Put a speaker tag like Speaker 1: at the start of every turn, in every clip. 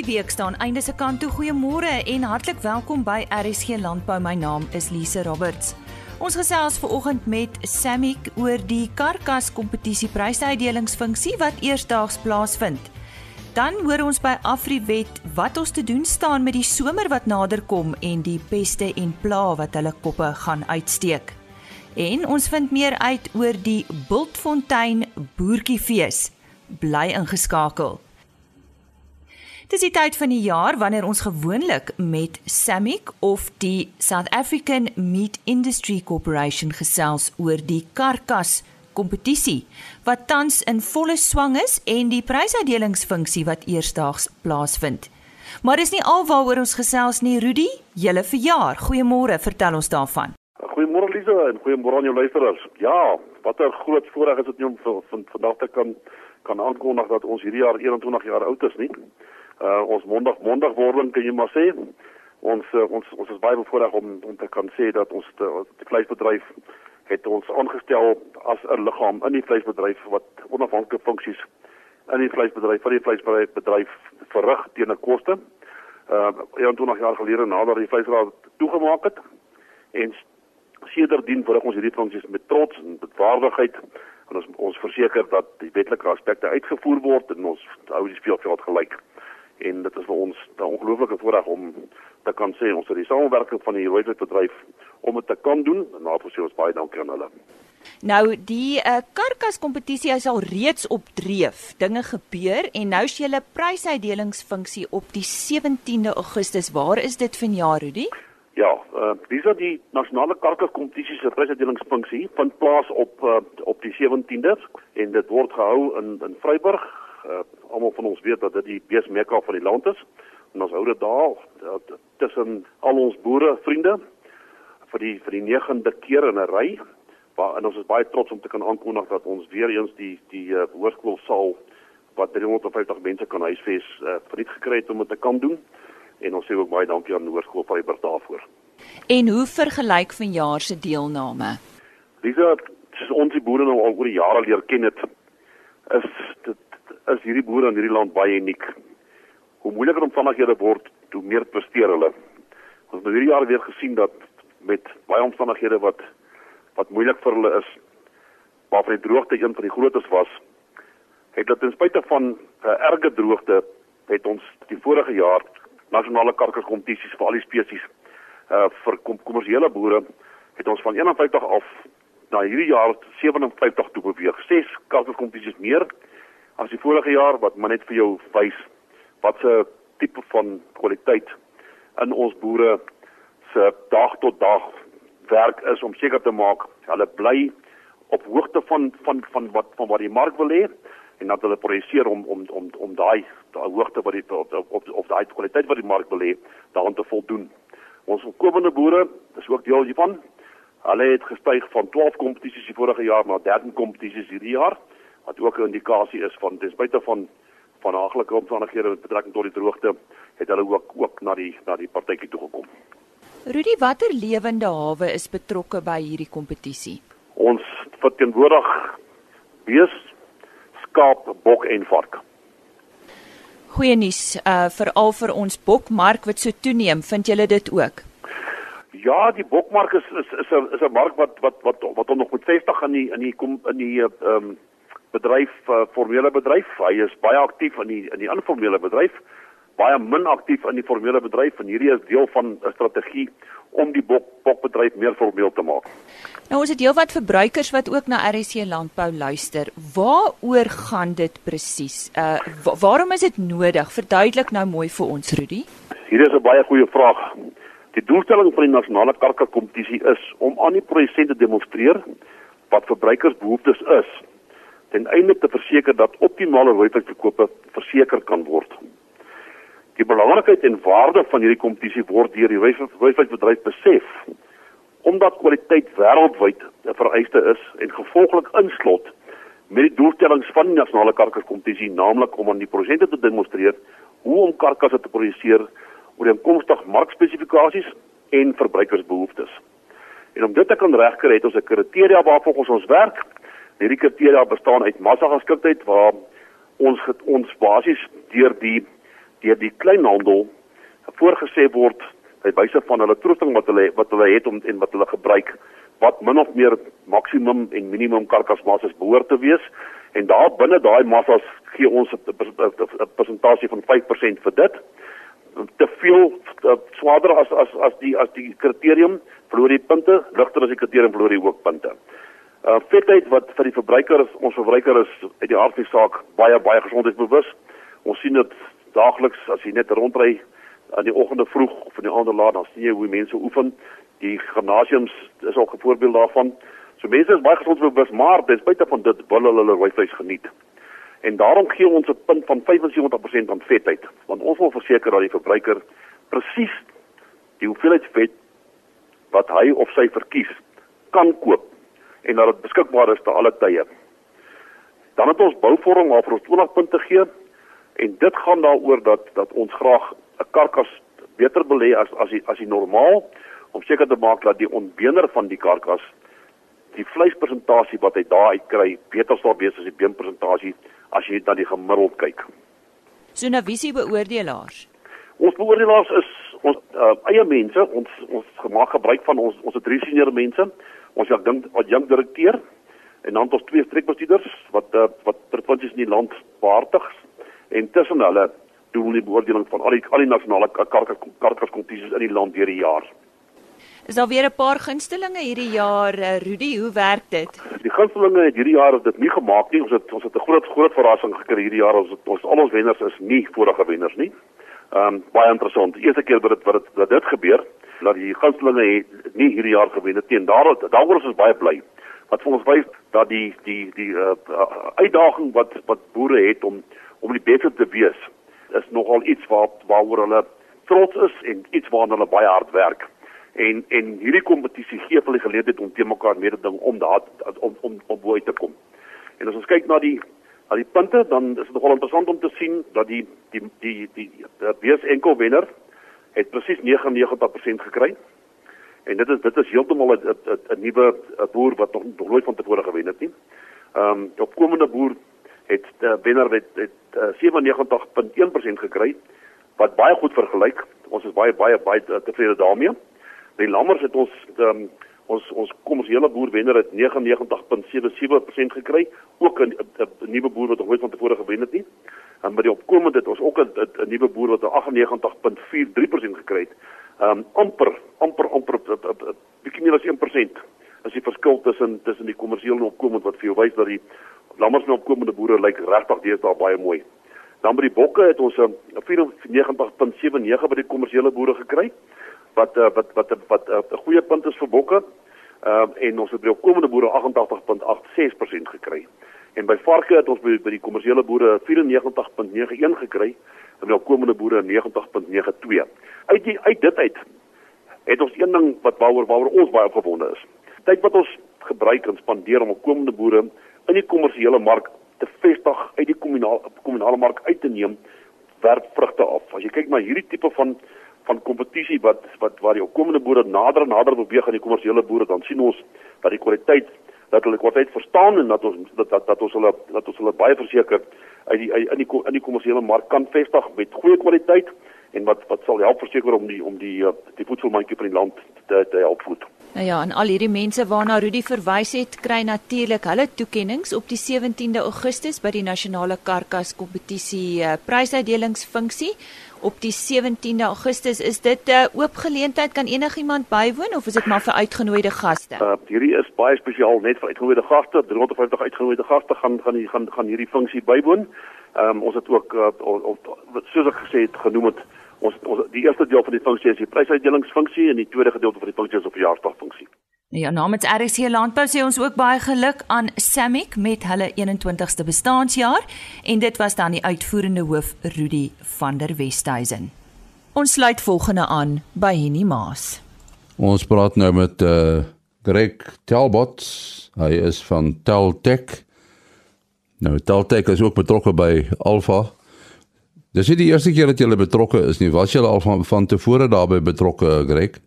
Speaker 1: Hierdie week staan einde se kant toe. Goeiemôre en hartlik welkom by RSG Landbou. My naam is Lise Roberts. Ons gesels veraloggend met Samick oor die karkas kompetisie prysuitdelingsfunksie wat eersdaags plaasvind. Dan hoor ons by Afriwet wat ons te doen staan met die somer wat naderkom en die peste en pla wat hulle koppe gaan uitsteek. En ons vind meer uit oor die Bultfontein Boertjiefees. Bly ingeskakel. Dis die tyd van die jaar wanneer ons gewoonlik met SAMIC of die South African Meat Industry Corporation gesels oor die karkas kompetisie wat tans in volle swang is en die prysuitdelingsfunksie wat eersdaags plaasvind. Maar dis nie alwaaroor ons gesels nie, Rudy, julle verjaar. Goeiemôre, vertel ons daarvan.
Speaker 2: Goeiemôre Lisa en goeiemôre aan jou luisteraars. Ja, wat 'n groot voorreg is dit om vandag te kan kan aankondig dat ons hierdie jaar 21 jaar oud is, nie? Uh ons mondig mondig wording kan jy maar sê. Ons uh, ons ons is baie bevoorreg om om te kan sê dat ons die, die vleisbedryf het ons aangestel as 'n liggaam in die vleisbedryf wat onafhanklike funksies in die vleisbedryf vir die vleisbedryf bedryf verrig teen 'n koste. Uh 21 jaar gelede nadat die vleisraad toegemaak het en sedertdien verrig ons hierdie funksies met trots en met waardigheid en ons ons verseker dat die wetlike aspekte uitgevoer word en ons hou die speelveld gelyk en dit is vir ons 'n ongelooflike voorreg om te kan sê ons het die samewerking van die roeibedryf om dit te kan doen en daarvoor sê ons baie dankie aan hulle.
Speaker 1: Nou die uh, karkas kompetisie is al reeds op dreef. Dinge gebeur en nou is julle prysuitdelingsfunksie op die 17de Augustus. Waar is dit vanjaar, Rudy?
Speaker 2: Ja, uh, dis dat die nasionale karkas kompetisie se prysuitdelingsfunksie vind plaas op uh, op die 17de en dit word gehou in in Vryburg uh, almal van ons weet dat dit die beesmekka van die land is. En ons hou dit daar tussen al ons boere vriende vir die vir die 9de keer in 'n ry. Waar en ons is baie trots om te kan aankondig dat ons weer eens die die uh, hoërskoolsaal wat 350 mense kan huisves uh, verniet gekry het om dit te kan doen. En ons sê ook baie dankie aan Hoërskool Vryburg daarvoor.
Speaker 1: En hoe vergelyk vanjaar se deelname?
Speaker 2: Dis ons die boere nou al oor die jare leer ken het is dit is hierdie boere in hierdie land baie uniek. Hoe moeiliker omstandighede word, hoe meer presteer hulle. Ons het hierdie jaar weer gesien dat met baie omstandighede wat wat moeilik vir hulle is, waarvan die droogte een van die grootes was, het dit ten spyte van 'n uh, erge droogte het ons die vorige jaar nasionale karkerskompetisies vir al die spesies uh vir kom kommersiële boere het ons van 51 af na hierdie jaar 57 toe beweeg. 6 karkerskompetisies meer as die vorige jaar wat maar net vir jou wys wat 'n tipe van kwaliteit in ons boere se dag tot dag werk is om seker te maak hulle bly op hoogte van van van wat van wat die mark wil hê en dat hulle produseer om om om om daai daai hoogte wat die op op of daai kwaliteit wat die mark wil hê daaraan te voldoen. Ons opkomende boere, dis ook deel hiervan. Hulle het gestyg van 12 kompetisies die vorige jaar na 13 kompetisies hierdie jaar wat ook 'n indikasie is van ten spyte van van haglike omstandighede met betrekking tot die droogte het hulle ook ook na die na die partytjie toe gekom.
Speaker 1: Rudy, watter lewende hawe is betrokke by hierdie kompetisie?
Speaker 2: Ons verteenwoordig bees, skaap, bok en vark.
Speaker 1: Goeie nuus, uh veral vir ons bokmark wat so toeneem, vind julle dit ook?
Speaker 2: Ja, die bokmark is is is 'n is 'n mark wat wat wat wat nog met 50 in die in die kom in die ehm um, bedryf uh, formele bedryf. Hy is baie aktief in die in die informele bedryf, baie min aktief in die formele bedryf en hierdie is deel van 'n strategie om die bok bokbedryf meer formeel te maak.
Speaker 1: Nou ons het heelwat verbruikers wat ook na RC landbou luister. Waaroor gaan dit presies? Uh wa waarom is dit nodig? Verduidelik nou mooi vir ons, Rudy.
Speaker 2: Hier is 'n baie goeie vraag. Die doelstelling van die nasionale karkakompetisie is om aan die produsente demonstreer wat verbruikersbehoeftes is ten einde te verseker dat optimale rooivleisverkope verseker kan word. Die belangrikheid en waarde van hierdie kompetisie word deur die rooivleisbedryf besef omdat kwaliteit wêreldwyd 'n vereiste is en gevolglik inslot met die doelstellings van die nasionale karkaskompetisie naamlik om aan die produsente te demonstreer hoe om karkasse te produseer ooreenkomstig markspesifikasies en verbruikersbehoeftes. En om dit te kan regkry het ons 'n kriteria waarvolgens ons werk Hierdie kriteria bestaan uit massa geskiktheid waar ons ons basies deur die deur die kleinhandel voorgesê word by wyse van hulle troosting wat hulle wat hulle het om en wat hulle gebruik wat min of meer maksimum en minimum karkasmasse behoort te wees. En daar binne daai massas gee ons 'n persentasie van 5% vir dit. Te veel swaarder as as as die as die kriterium verloor die punte ligter as die kriterium verloor die ook punte uh vetheid wat vir die verbruiker is ons verbruiker is uit die aard van die saak baie baie gesondheidsbewus. Ons sien dit daagliks as jy net rondry aan die oggende vroeg of in die aande laat dan sien jy hoe mense oefen. Die gimnasiums is ook 'n voorbeeld daarvan. So mense is baie gesondheidsbewus maar ten spyte van dit wil hulle hulle rooi vleis geniet. En daarom gee ons 'n punt van 75% aan vetheid want ons wil verseker dat die verbruiker presies die hoeveelheid vet wat hy of sy verkies kan koop en dat dit beskikbaar is te alle tye. Dan het ons bouvorm waarvoor ons 20 punte gee en dit gaan daaroor dat dat ons graag 'n karkas beter belê as as die as die normaal om seker te maak dat die ontbeener van die karkas die vleispersentasie wat hy daar uit kry beter sal wees as die beenpersentasie as jy na die gemiddeld kyk.
Speaker 1: So na visie beoordelaars.
Speaker 2: Ons beoordelaars is ons uh, eie mense, ons ons gemaak gebruik van ons ons het drie senior mense ons wat jong direkteur en dan het ons twee streekbestuurders wat uh, wat provinsies in die land behartig en tussen hulle doen die beoordeling van al die al die nasionale karkaskompetisies in die land deur die jaar.
Speaker 1: Is daar weer 'n paar gunstelinge hierdie jaar, uh, Rudy, hoe werk dit?
Speaker 2: Die gunstelinge het hierdie jaar het dit nie gemaak nie. Ons het ons het 'n groot groot verrassing gekry hierdie jaar. Ons het, ons al ons wenners is nie vorige wenners nie. Ehm um, baie interessant. Die eerste keer wat dit wat dit dit gebeur dat die gunstelinge nie hierdie jaar gewen het teen daar daaroor is ons baie bly wat vir ons wys dat die die die uh, uitdaging wat wat boere het om om die beste te wees is nogal iets waar waaroor hulle trots is en iets waarna hulle baie hard werk en en hierdie kompetisie gee hulle geleentheid om te mekaar mee te ding om daar om om om bo te kom en as ons kyk na die al die punte dan is dit nogal interessant om te sien dat die die die die, die, die wees enkel wenner het presies 99% gekry. En dit is dit is heeltemal 'n 'n nuwe boer wat nog nooit van tevore gewen het nie. Ehm um, opkomende boer het uh, wenner het, het uh, 97.1% gekry wat baie goed vergelyk. Ons is baie baie baie tevrede daarmee. Die lammers het ons um, ons ons kommersiële boer wenner het 99.77% gekry, ook 'n nuwe boer wat nog nooit van tevore gewen het nie. En by die opkomende het ons ook 'n nuwe boer wat 'n 98.43% gekry het. Ehm um, amper amper amper 'n bietjie meer as 1% as die verskil tussen tussen die kommersiële en opkomende wat vir jou wys dat die lammers en opkomende boere lyk regtig deesdae baie mooi. Dan by die bokke het ons 'n 94.79 by die kommersiële boere gekry wat uh, wat wat wat eh, 'n uh, goeie punt is vir bokke. Ehm uh, en ons het by opkomende boere 88.86% gekry. En by varke het ons by, by die kommersiële boere 94.91 gekry en by opkomende boere 90.92. Uit die uit dit uit het ons een ding wat waaroor waaroor ons baie opgewonde is. Tyd wat ons gebruik en spandeer om opkomende boere in die kommersiële mark te vestig uit die kommunale kommunale mark uit te neem werp vrugte af. As jy kyk na hierdie tipe van van kompetisie wat wat waar die opkomende boere nader en nader beweeg aan die kommersiële boere dan sien ons dat die kwaliteit dat hulle kwaliteit verstaan en dat ons dat dat, dat ons hulle dat ons hulle baie verseker uit die uit in die in die kommersiële mark kan vestig met goeie kwaliteit en wat wat sal help verseker om die om die uh, die voedselmandjie van die land te te help voed.
Speaker 1: Nou ja, en al hierdie mense waarna Rudy verwys het, kry natuurlik hulle toekenninge op die 17de Augustus by die nasionale karkas kompetisie uh, prysuitdelingsfunksie op die 17de Augustus. Is dit 'n uh, oop geleentheid kan enigiemand bywoon of is dit maar vir uitgenooide gaste?
Speaker 2: Uh, hierdie is baie spesiaal net vir uitgenooide gaste. 350 uitgenooide gaste gaan gaan gaan gaan hierdie funksie bywoon. Ehm um, ons het ook uh, of, soos ek gesê het genoem het ons ons die eerste deel van die funksie is die prysuitdelingsfunksie en die tweede gedeelte van die funksie is op verjaarsdagfunksie.
Speaker 1: Ja, namens RC Landbou sê ons ook baie geluk aan Samick met hulle 21ste bestaanjaar en dit was dan die uitvoerende hoof Rudy van der Westhuizen. Ons sluit volgende aan by Henny Maas.
Speaker 3: Ons praat nou met uh Greg Talbot. Hy is van Teltech. Nou Teltech is ook betrokke by Alpha. Dis nie die eerste keer dat jy betrokke is nie. Was jy al van van tevore daarbey betrokke, Greg?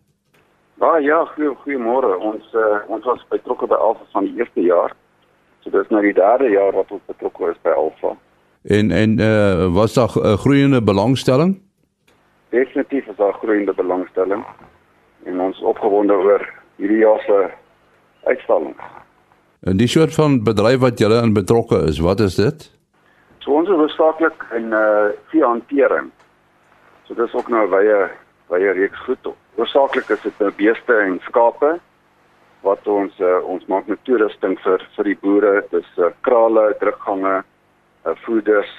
Speaker 4: Ah ja, goeie goeiemôre. Ons uh, ons was betrokke by Alfa van die eerste jaar. So dis nou die derde jaar wat ons betrokke is by Alfa.
Speaker 3: En en uh, was daar 'n groeiende belangstelling?
Speaker 4: Definitief is daar groeiende belangstelling en ons opgewonde oor hierdie jaar se uitstalling.
Speaker 3: En die soort van bedryf wat julle in betrokke is, wat is dit?
Speaker 4: So ons is hoofsaaklik in uh veehantering. So dis ook nou wye wye reeks goed. Hoofsaaklik is dit nou beeste en skape wat ons uh, ons maak met toerusting vir vir die boere, dis uh, krale, drukgange, uh, voeders.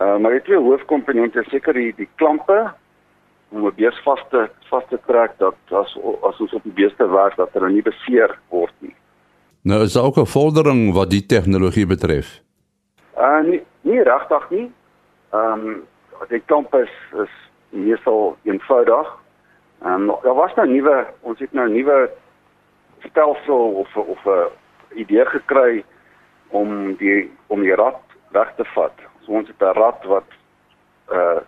Speaker 4: Uh maar die twee hoofkomponente is seker die die klampe om 'n bees vas te vas te trek dat as as ons op die beeste werk dat hulle nie beseer word nie.
Speaker 3: Nou is daar ook 'n vordering wat die tegnologie betref.
Speaker 4: Uh nie, nie regtig nie. Ehm um, die klampe is is meestal eenvoudig. Ehm um, daar was nou nuwe ons het nou nuwe stelsel of of 'n idee gekry om die om die rad weg te vat. So ons het 'n rad wat uh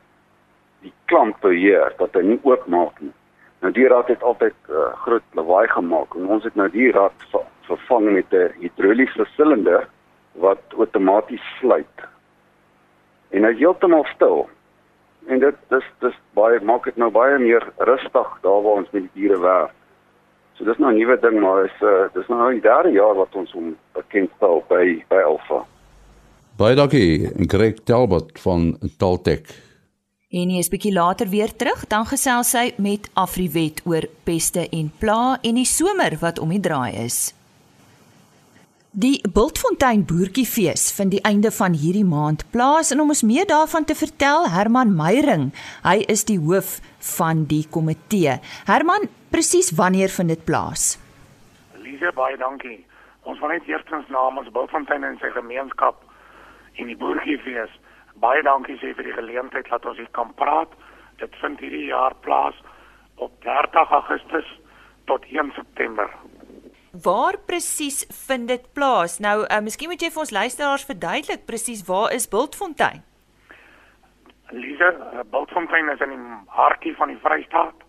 Speaker 4: die klamp beheer dat hy nie oopmaak nie. Nou die rad het altyd uh, groot lawaai gemaak en ons het nou die rad vervang met 'n hidroliese silinder wat outomaties sluit. En hy heeltemal stil. En dit dis dis baie maak dit nou baie meer rustig daar waar ons met die diere werk. So dis nou 'n nuwe ding maar is uh, dis nou die derde jaar wat ons hom bekend stel by by Alpha.
Speaker 3: Baie dankie, Greg Talbot van Taltech.
Speaker 1: En hy is bietjie later weer terug, dan gesels sy met Afriwet oor peste en pla en die somer wat om die draai is. Die Bultfontein Boertjiefees vind die einde van hierdie maand plaas en om ons meer daarvan te vertel, Herman Meyring. Hy is die hoof van die komitee. Herman, presies wanneer vind dit plaas?
Speaker 5: Lise, baie dankie. Ons wil net eerstens namens Bultfontein en sy gemeenskap en die Boertjiefees baie dankie sê vir die geleentheid dat ons hier kan praat. Dit vind hierdie jaar plaas op 30 Augustus tot 1 September.
Speaker 1: Waar presies vind dit plaas? Nou, uh, miskien moet jy vir ons luisteraars verduidelik presies waar is Bultfontein?
Speaker 5: Lisa, uh, Bultfontein is in die hartjie van die Vrystaat.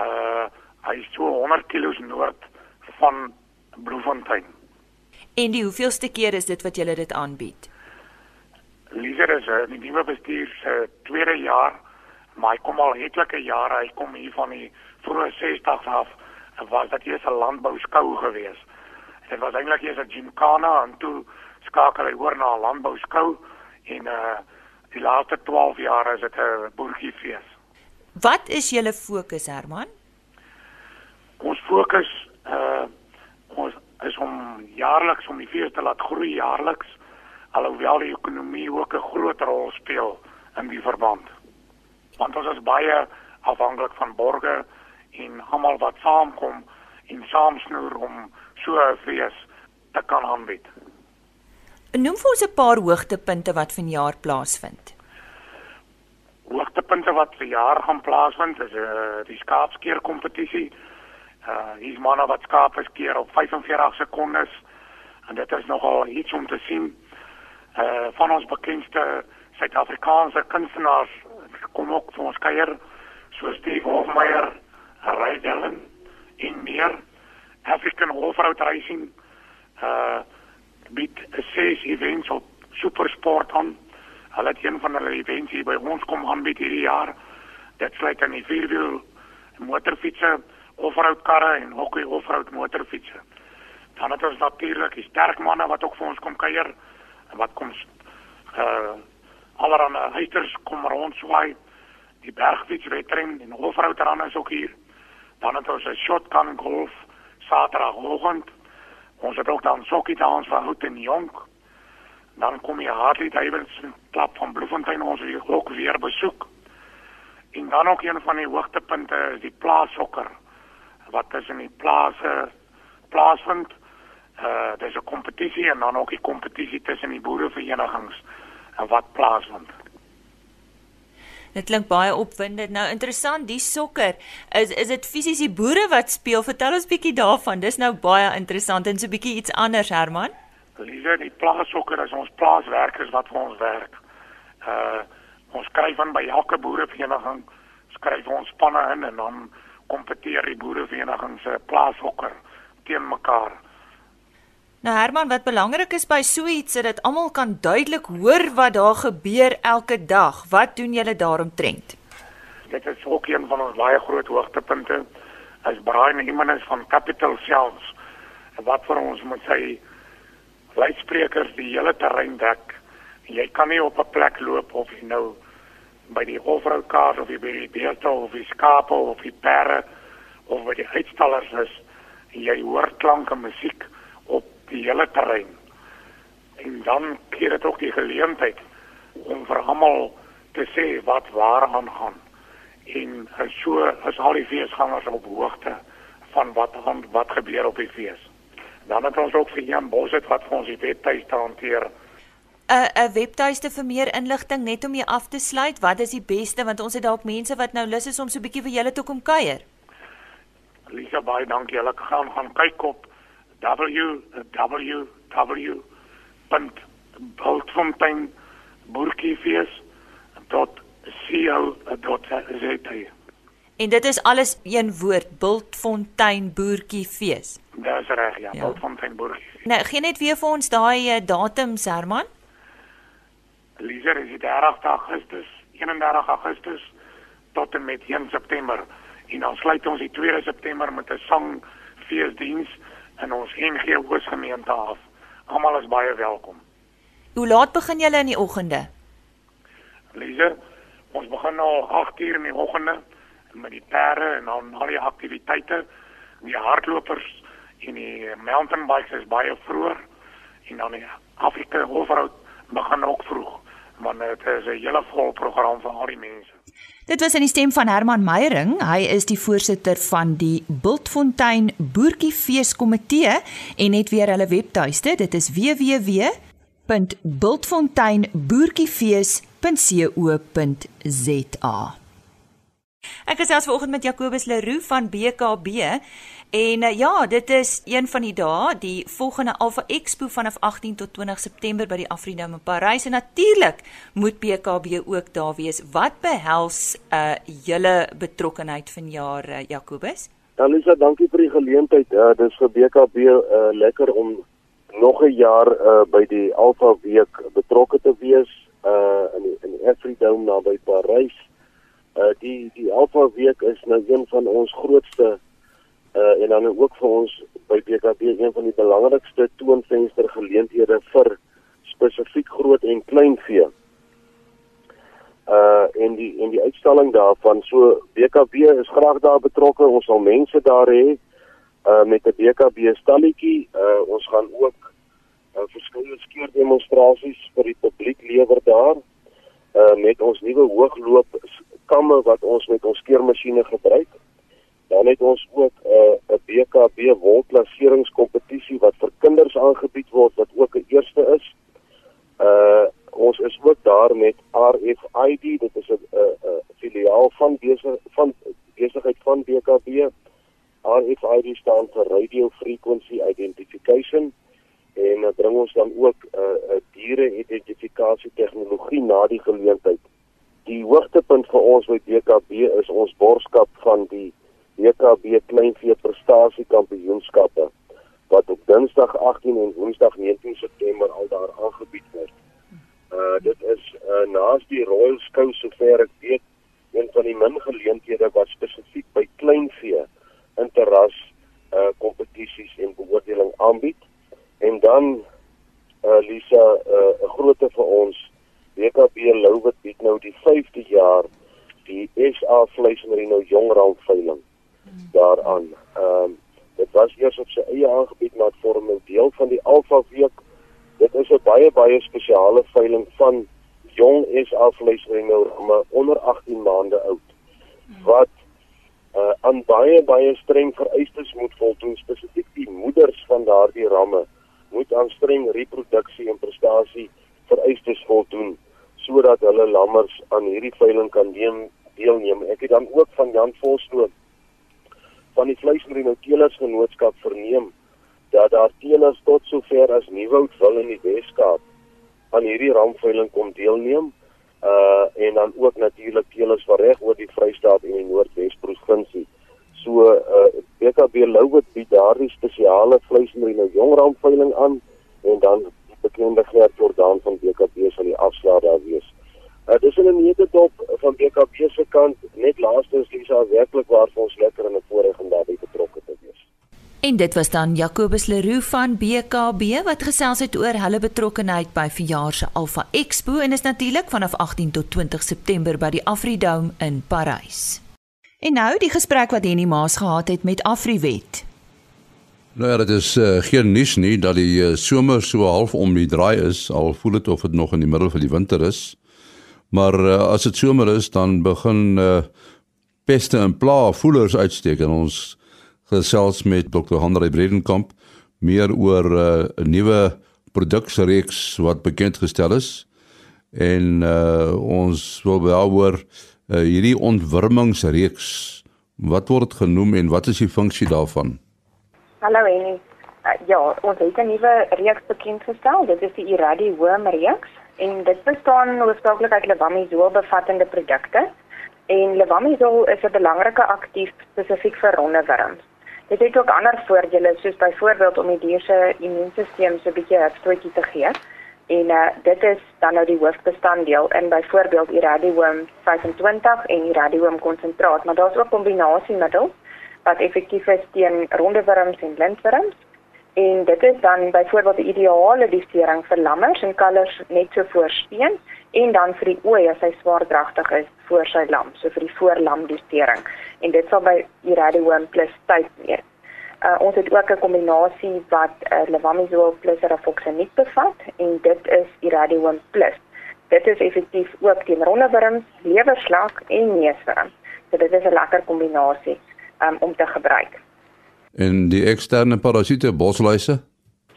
Speaker 5: Uh hy is so 100 km noord van Bloemfontein.
Speaker 1: En die hoeveelste keer is dit wat julle dit aanbied?
Speaker 5: Lisa is uh, die nuwe bestuur se uh, tweede jaar, maar hy kom al etlike jare, hy kom hier van die vroeë 60s af was dit eers 'n landbouskou gewees. Dit was eintlik eers 'n gymkhana en toe skakel hy oor na 'n landbouskou en uh die laaste 12 jaar is dit 'n boertjiefees.
Speaker 1: Wat is julle fokus Herman?
Speaker 5: Ons fokus uh ons is om jaarliks om die fees te laat groei jaarliks alhoewel die ekonomie ook 'n groot rol speel in die verband. Want ons is baie afhanklik van borgers en almal wat saamkom en saamsnoer om so 'n fees te kan aanbied.
Speaker 1: Noem vir ons 'n paar hoogtepunte wat vanjaar plaasvind.
Speaker 5: Hoogtepunte wat verjaar gaan plaasvind is 'n uh, eh, die skaapskeer kompetisie. Uh hier's manne wat skape skeer op 45 sekondes en dit is nogal iets om te sien. Uh van ons bekendste Suid-Afrikaanse kunstenaars kom ook vir ons kuier soos Steve Hofmeyer Rydellen en meer African Off-road Racing uh bied ses events op supersport aan. Hulle het een van hulle events hier by ons kom aanbied hierdie jaar. Dit sluit in die vierwiel motorfietsse, off-road karre en ook die off-road motorfietsse. Dan het ons natuurlik die sterk manne wat ook vir ons kom kuier en wat kom uh allerhande huisters kom rondswaai. Die bergfietswedren en off-road ran is ook hier. Dan het ons 'n shotgun golf Saterdagoggend. Ons het ook dan sokkie dans van Hout en Jonk. Dan kom jy Hartley Davidson klap van Bloemfontein ons weer ook weer besoek. En dan ook een van die hoogtepunte is die plaassokker wat tussen die plase plaasvind. Uh dis 'n kompetisie en dan ook die kompetisie tussen die boereverenigings en wat plaasvind.
Speaker 1: Dit klink baie opwindend. Nou interessant, die sokker, is is dit fisies die boere wat speel? Vertel ons bietjie daarvan. Dis nou baie interessant en so bietjie iets anders, Herman.
Speaker 5: Liewe, die plaassokker is ons plaaswerkers wat vir ons werk. Uh ons skryf aan by elke boerevereniging, skryf ons spanne in en dan kompeteer die boereverenigings se plaassokker teen mekaar.
Speaker 1: Nou Herman, wat belangrik is by so iets is dat almal kan duidelik hoor wat daar gebeur elke dag. Wat doen julle daaromtrent?
Speaker 5: Dit is ook een van ons baie groot hoogtepunte. As Brian Jimenez van Capital Sales wat vir ons moet sê luidsprekers die hele terrein dek. Jy kan nie op 'n plek loop of jy nou by die overkaart of jy by die beeste of die skape of die perde of by die uitstallers is en jy hoor klanke musiek op die hele terrein. En dan gee dit ook die geleentheid om vir almal te sê wat waar aangaan. En so is al die feesgangers op hoogte van wat aan wat gebeur op die fees. Dan het ons ook vir Jan Boset wat vir ons die webtuiste hanteer.
Speaker 1: 'n 'n webtuiste vir meer inligting net om jy af te sluit. Wat is die beste want ons het dalk mense wat nou lus is om so 'n bietjie vir julle toe kom kuier.
Speaker 5: Lisa baie dankie. Hulle gaan gaan kyk op www.bultfonteinboertjiefees.co.za.
Speaker 1: En dit is alles een woord, Bultfontein Boertjiefees.
Speaker 5: Dis reg, ja, ja. Bultfontein Boertjiefees.
Speaker 1: Nou, gee net weer vir ons daai uh, datums, Herman.
Speaker 5: Lisa, is dit 30 Augustus, 31 Augustus tot en met 1 September. En dan sluit ons die 2 September met 'n sangfeesdiens in ons NG Hoofgemeente af. Almal is baie welkom.
Speaker 1: Hoe laat begin julle in die oggende?
Speaker 5: Lisa, ons begin al 8 uur in die oggende met die perde en dan al die aktiwiteite. Die hardlopers en die mountain bikes is baie vroeg en dan die Afrika Hofroute begin ook vroeg want dit is 'n hele vol program vir al die mense.
Speaker 1: Dit was in die stem van Herman Meyering. Hy is die voorsitter van die Bultfontein Boertjie Feeskomitee en net weer hulle webtuiste. Dit is www.bultfonteinboertjiefees.co.za. Ek gesels vanoggend met Jacobus Leroux van BKB en uh, ja, dit is een van die dae, die volgende Alpha Expo vanaf 18 tot 20 September by die Afridome in Parys en natuurlik moet BKB ook daar wees. Wat behels uh julle betrokkeheid vanjaar uh, Jacobus?
Speaker 6: Alisa, dankie vir die geleentheid. Ja, uh, dis vir BKB uh, lekker om nog 'n jaar uh, by die Alpha Week betrokke te wees uh in die, in Afridome naby Parys. Uh die die Alpha Week is nou een van ons grootste uh en dan ook vir ons by BKB een van die belangrikste toonvenster geleenthede vir spesifiek groot en klein vee. Uh en die en die uitstalling daarvan so BKB is graag daar betrokke. Ons sal mense daar hê uh met 'n BKB stalletjie. Uh ons gaan ook uh, verskillende skeerdemonstrasies vir die publiek lewer daar. Uh met ons nuwe hoogloop kamme wat ons met ons skeermasjiene gebruik. Dan het ons ook 'n uh, BKB wolklaseringskompetisie wat vir kinders aangebied word wat ook 'n eerste is. Uh ons is ook daar met RFID, dit is 'n 'n filiaal van besig van besigheid van BKB. RFID staan vir Radio Frequency Identification en dit uh, bring ons dan ook 'n uh, diere identifikasie tegnologie na die geleentheid die hoogtepunt vir ons by DKB is ons borgskap van die DKB kleinvee prestasie kampioenskappe wat op Dinsdag 18 en Woensdag 19 September al daar aangebied word. Uh dit is uh naas die Royal Skou sover ek weet een van die min geleenthede wat spesifiek by kleinvee interras uh kompetisies en beoordeling aanbied. En dan uh Lisa uh 'n grootte vir ons WKB Louwit bied nou die 5de jaar die SA vleismerino jongrand veiling daaraan. Ehm um, dit was eers op sy eie aangebied maar vorm nou deel van die Alpha week. Dit is 'n baie baie spesiale veiling van jong SA vleismerino maar onder 18 maande oud wat uh, aan baie baie streng vereistes moet voldoen spesifiek die moeders van daardie ramme moet aan streng reproduksie en prestasie vereistes voldoen sodat hulle lammers aan hierdie veiling kan neem deelneem. Ek het dan ook van Jan Volsnoot van die vleismerinoteelers genootskap verneem dat daar teelers tot sover as Nieuwoud wil in die Weskaap aan hierdie ramveiling kom deelneem. Uh en dan ook natuurlik teelers van reg oor die Vrystaat en die Noordwes provinsie. So uh BKB Louwit bied daardie spesiale vleismerino jongram veiling aan en dan bekende Gert Jordan van BKB sal die afslaer daar wees. Uh, dis in 'n netedop van BKB se kant net laastens Lisa werklik waar vir ons lekker in 'n voorreg om daarbey betrokke te wees.
Speaker 1: En dit was dan Jacobus Leroux van BKB wat gesels het oor hulle betrokkeheid by verjaar se Alpha Expo en is natuurlik vanaf 18 tot 20 September by die Afridome in Parys. En nou die gesprek wat Henny Maas gehad het met Afriwet.
Speaker 3: Nou ja, dit is uh, geen nuus nie dat die uh, somer so half om die draai is, al voel dit of dit nog in die middel van die winter is. Maar uh, as dit somer is, dan begin uh, peste en pla voelers uitsteek en ons gesels met Dr. Hanrey Bredenkamp meer oor 'n uh, nuwe produksreeks wat bekend gestel is. En uh, ons wil daaroor uh, hierdie ontwurmingsreeks wat word genoem en wat is die funksie daarvan?
Speaker 7: Hallo Annie. Uh, ja, ons het 'n nuwe reeks bekend gestel. Dit is die Iradi Worm reeks en dit bestaan hoofsaaklik uit levamisol bevattende produkte. En levamisol is 'n belangrike aktief spesifiek vir ronde wurms. Dit het ook ander voordele soos byvoorbeeld om die dier se immuunstelsel so 'n bietjie herstootjie te gee. En uh, dit is dan nou die hoofbestanddeel in byvoorbeeld Iradium 25 en Iradium konsentraat, maar daar's ook kombinasiemiddels wat effektief is teen ronde wurms en lintwurms. En dit is dan byvoorbeeld die ideale dosering vir lammers en kalvers net so voor speen en dan vir die ooi as hy swaardragtig is voor sy lam, so vir die voorlam dosering. En dit sal by Iradium plus tyd meer. Uh, ons het ook 'n kombinasie wat uh, levamisol plus rafoxanit bevat en dit is Iradium plus. Dit is effektief ook teen ronde wurms, lewerslag en neuswurm. So dit is 'n lekker kombinasie um, om te gebruik.
Speaker 3: En die eksterne parasiete bosluise?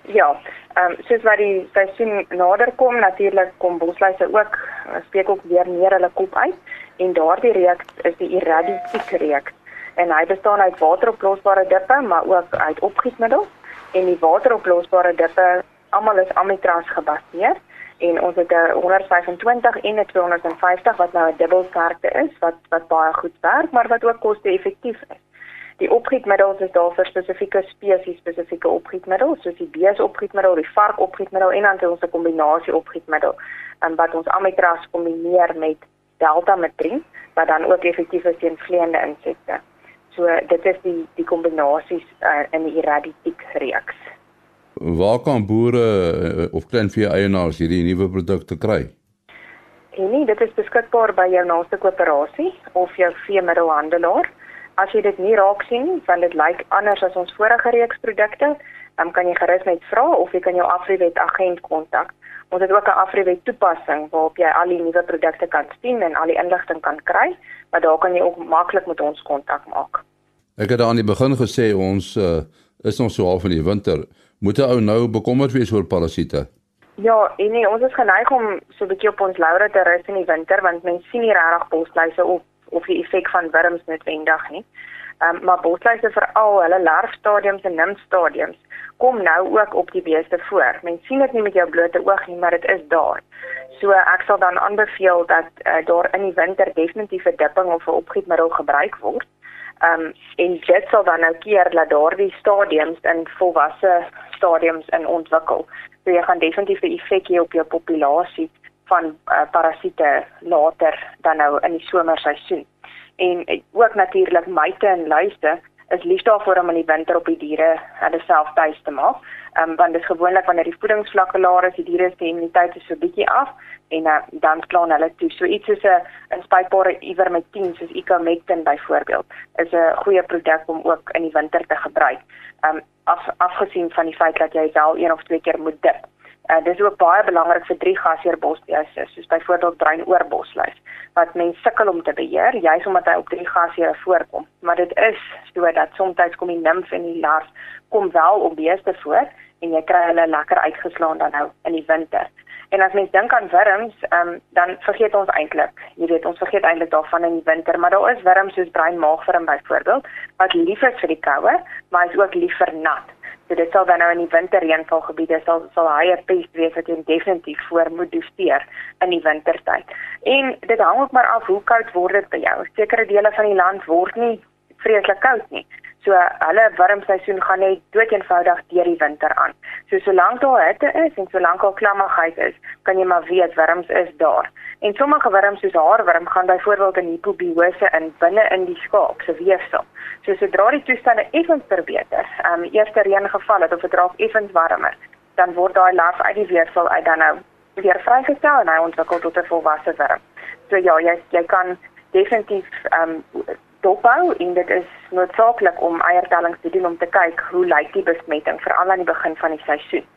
Speaker 7: Ja, ehm um, soos wat die seisoen nader kom, natuurlik kom bosluise ook steek ook weer meer hulle kop uit en daardie reeks is die Iraditic reeks en hy bestaan uit wateroplosbare dippe maar ook uit opgietmiddels en die wateroplosbare dippe almal is amitraz gebaseer en ons het 'n 125 en 'n 250 wat nou 'n dubbelsterkte is wat wat baie goed werk maar wat ook koste-effektief is. Die opgietmiddels is daar vir spesifieke spesies spesifieke opgietmiddels soos die bees opgietmiddel, die vark opgietmiddel en dan ons 'n kombinasie opgietmiddel um, wat ons amitraz kombineer met deltametrin wat dan ook effektief is teen vleiende insekte. So dit is die die kombinasies uh, in die Iraditic reeks.
Speaker 3: Waar kan boere uh, of kleinvee eienaars hierdie nuwe produkte kry?
Speaker 7: En nee, dit is beskikbaar by jou naaste koöperasie of jou veemiddelhandelaar. As jy dit nie raak sien nie, want dit lyk anders as ons vorige reeks produkte, dan kan jy gerus net vra of jy kan jou Afriwet agent kontak. Ons het ook 'n Afriwet toepassing waarop jy al die nuwe produkte kan sien en al die inligting kan kry, maar daar kan jy ook maklik met ons kontak maak.
Speaker 3: Ek het aan die begin gesê ons uh, is nog so half in die winter. Moet 'n ou nou bekommerd wees oor parasiete?
Speaker 7: Ja, en nee, ons is geneig om so 'n bietjie op ons laure te rus in die winter want mense sien nie regtig bosluise op of die effek van wurms noodwendig nie. Ehm um, maar bosluise veral hulle larfstadiums en nimfstadiums kom nou ook op die beeste voor. Mens sien dit nie met jou blote oog nie, maar dit is daar. So ek sal dan aanbeveel dat uh, daar in die winter definitief 'n dipping of 'n opgietmiddel gebruik word. Ehm um, en dit sal dan nou keer dat daardie stadiums in volwasse stadiums in ontwikkel. So jy gaan definitief 'n effek hê op jou populasie van uh, parasiete later dan nou in die somerseisoen. En uh, ook natuurlik myte en luise is lief daarvoor om in die winter op die diere hulle self tuis te maak. Ehm um, want dit is gewoonlik wanneer die voedingsvlakke laer is, die diere se immuniteit is so bietjie af en uh, dan klaan hulle toe. So iets soos 'n inspuitbare ivermectin soos Ivermectin byvoorbeeld is 'n goeie produk om ook in die winter te gebruik. Ehm um, af, afgesien van die feit dat jy wel een of twee keer moet dip. Uh, dit is ook baie belangrik vir drie gasheerbosluise, soos byvoorbeeld bruinoorbosluis, wat mense sukkel om te beheer, juis omdat hy op drie gasheer voorkom. Maar dit is so dat soms kom die nimf en die lars kom wel op beeste voor en jy kry hulle lekker uitgeslaan dan nou in die winter. En as mens dink aan wurms, um, dan vergeet ons eintlik, jy weet, ons vergeet eintlik daarvan in die winter, maar daar is wurms soos bruinmaagwurm byvoorbeeld wat lief is vir die koue, maar is ook lief vir nat. So dit sal dan nou in die winterreënvalgebiede sal sal hy 'n pest wees wat jy definitief voor moet doseer in die wintertyd. En dit hang ook maar af hoe koud word dit by jou. Sekere dele van die land word nie vreeslik koud nie. So hulle wurmseisoen gaan net doeteenvoudig deur die winter aan. So solank daar hitte is en solank al klammigheid is, kan jy maar weet wurms is daar. En sommige wurms soos haarwurm gaan byvoorbeeld in hipobiose in binne in die skaap se weefsel. So sodra die toestande effens verbeter, ehm um, eerste reëngeval het of dit raak effens warmer, dan word daai larf uit die weefsel uit dan nou weer vrygestel en hy ontwikkel tot 'n volwasse wurm. So ja, jy jy kan definitief ehm um, dophou en dit is noodsaaklik om eiertellings te doen om te kyk hoe lyk die besmetting veral aan die begin van die seisoen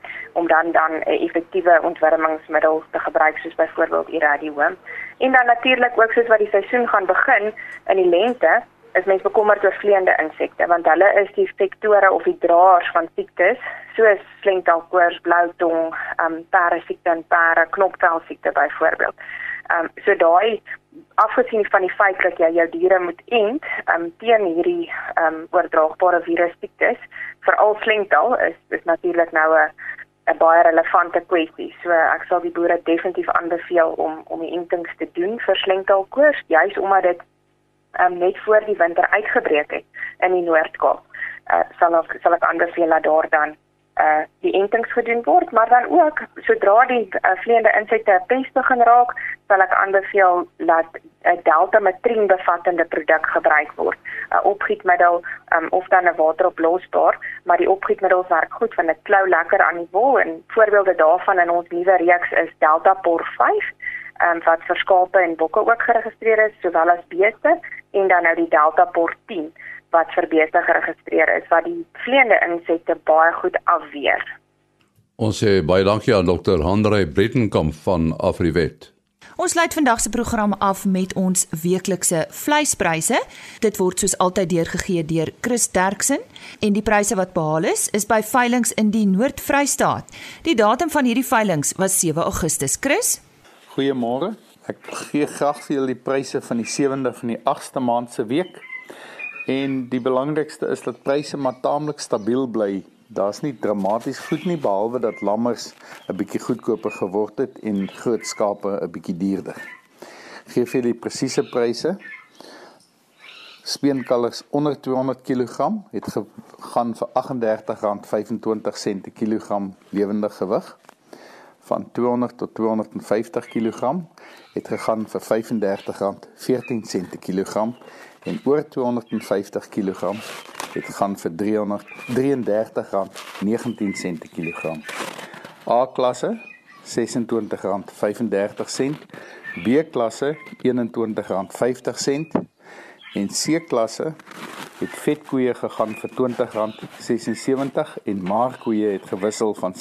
Speaker 7: om dan dan 'n effektiewe ontwurmingsmiddel te gebruik soos byvoorbeeld iradium. En dan natuurlik ook soos wat die seisoen gaan begin in die lente is mens bekommerd oor vleiende insekte want hulle is die vektore of die draers van siektes soos slengtelkoors, blou tong, ehm um, pere siekte en pere knopvel siekte byvoorbeeld. Ehm um, so daai afgesien van die feit dat jy jou diere moet ent um, teen hierdie um, oordraagbare virus siektes, veral slengtel is is natuurlik nou 'n 'n baie relevante kwessie. So ek sal die boere definitief aanbeveel om om die entings te doen vir slengtelkoors, juis omdat dit um, net voor die winter uitgebreek het in die Noord-Kaap. Uh, sal ek sal ek aanbeveel dat daar dan uh die entings gedoen word, maar dan ook sodra die uh, vleiende insekte pes begin raak, sal ek aanbeveel dat 'n uh, deltametrin bevattende produk gebruik word. 'n uh, Opgietmiddel um, of dan 'n wateroplosbaar, maar die opgietmiddels werk goed want dit klou lekker aan die wol en voorbeelde daarvan in ons nuwe reeks is Delta Por 5 um, wat vir skape en bokke ook geregistreer is sowel as beeste en dan nou die Delta Por 10 wat vir beeste geregistreer is wat die vleiende insekte baie goed afweer.
Speaker 3: Ons sê baie dankie aan Dr. Andre Brettenkamp van Afriwet.
Speaker 1: Ons sluit vandag se program af met ons weeklikse vleispryse. Dit word soos altyd deurgegee deur Chris Derksen en die pryse wat behaal is is by veilinge in die Noord-Vrystaat. Die datum van hierdie veilinge was 7 Augustus. Chris?
Speaker 8: Goeiemôre. Ek gee graag vir julle die pryse van die 7de van die 8ste maand se week. En die belangrikste is dat pryse maar taamlik stabiel bly. Daar's nie dramaties goed nie behalwe dat lammers 'n bietjie goedkoper geword het en groot skape 'n bietjie duurder. Geef vir die presiese pryse. Speenkalvers onder 200 kg het gegaan vir R38.25 per kilogram lewende gewig. Van 200 tot 250 kg het gegaan vir R35.14 per kilogram en oor 250 kg het gaan vir R333.19 per kilogram. A klasse R26.35, B klasse R21.50 en C klasse het vetkoeie gegaan vir R20.76 en maarkoeie het gewissel van R17.50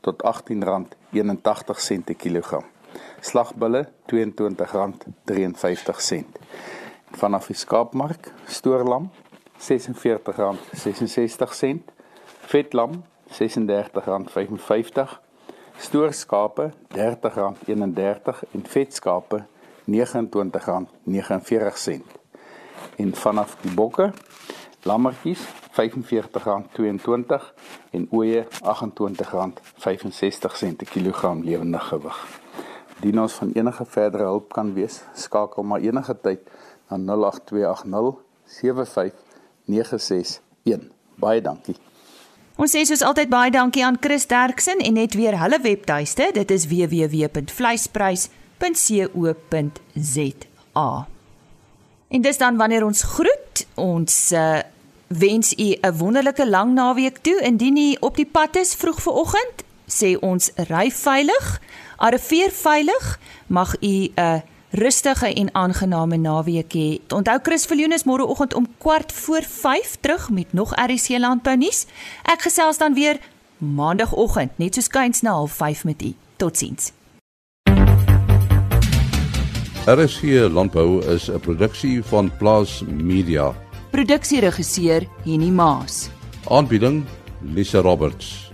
Speaker 8: tot R18.81 per kilogram slagbulle R22.53. Vanaf die skaapmark, stoorlam R46.66, vetlam R36.55, stoorskape R30.31 en vetskape R29.49. En vanaf die bokke, lammetjies R45.22 en ooe R28.65 per kilogram lewende gewig indien ons van enige verdere hulp kan wees, skakel maar enige tyd na 08280 75961. Baie dankie.
Speaker 1: Ons sê soos altyd baie dankie aan Chris Derksen en net weer hulle webtuiste. Dit is www.vleisprys.co.za. En dis dan wanneer ons groet, ons uh, wens u 'n wonderlike lang naweek toe. Indien u op die pad is vroeg vanoggend, sê ons ry veilig. Arriveer veilig. Mag u 'n rustige en aangename naweek hê. Onthou Chris Viljoen is môreoggend om kwart voor 5 terug met nog RC landbou nuus. Ek gesels dan weer maandagooggend net so skuins na 05:30 met u. Totsiens.
Speaker 3: RC landbou is 'n produksie van Plaas Media.
Speaker 1: Produksieregisseur Henny Maas.
Speaker 3: Aanbieding Lisa Roberts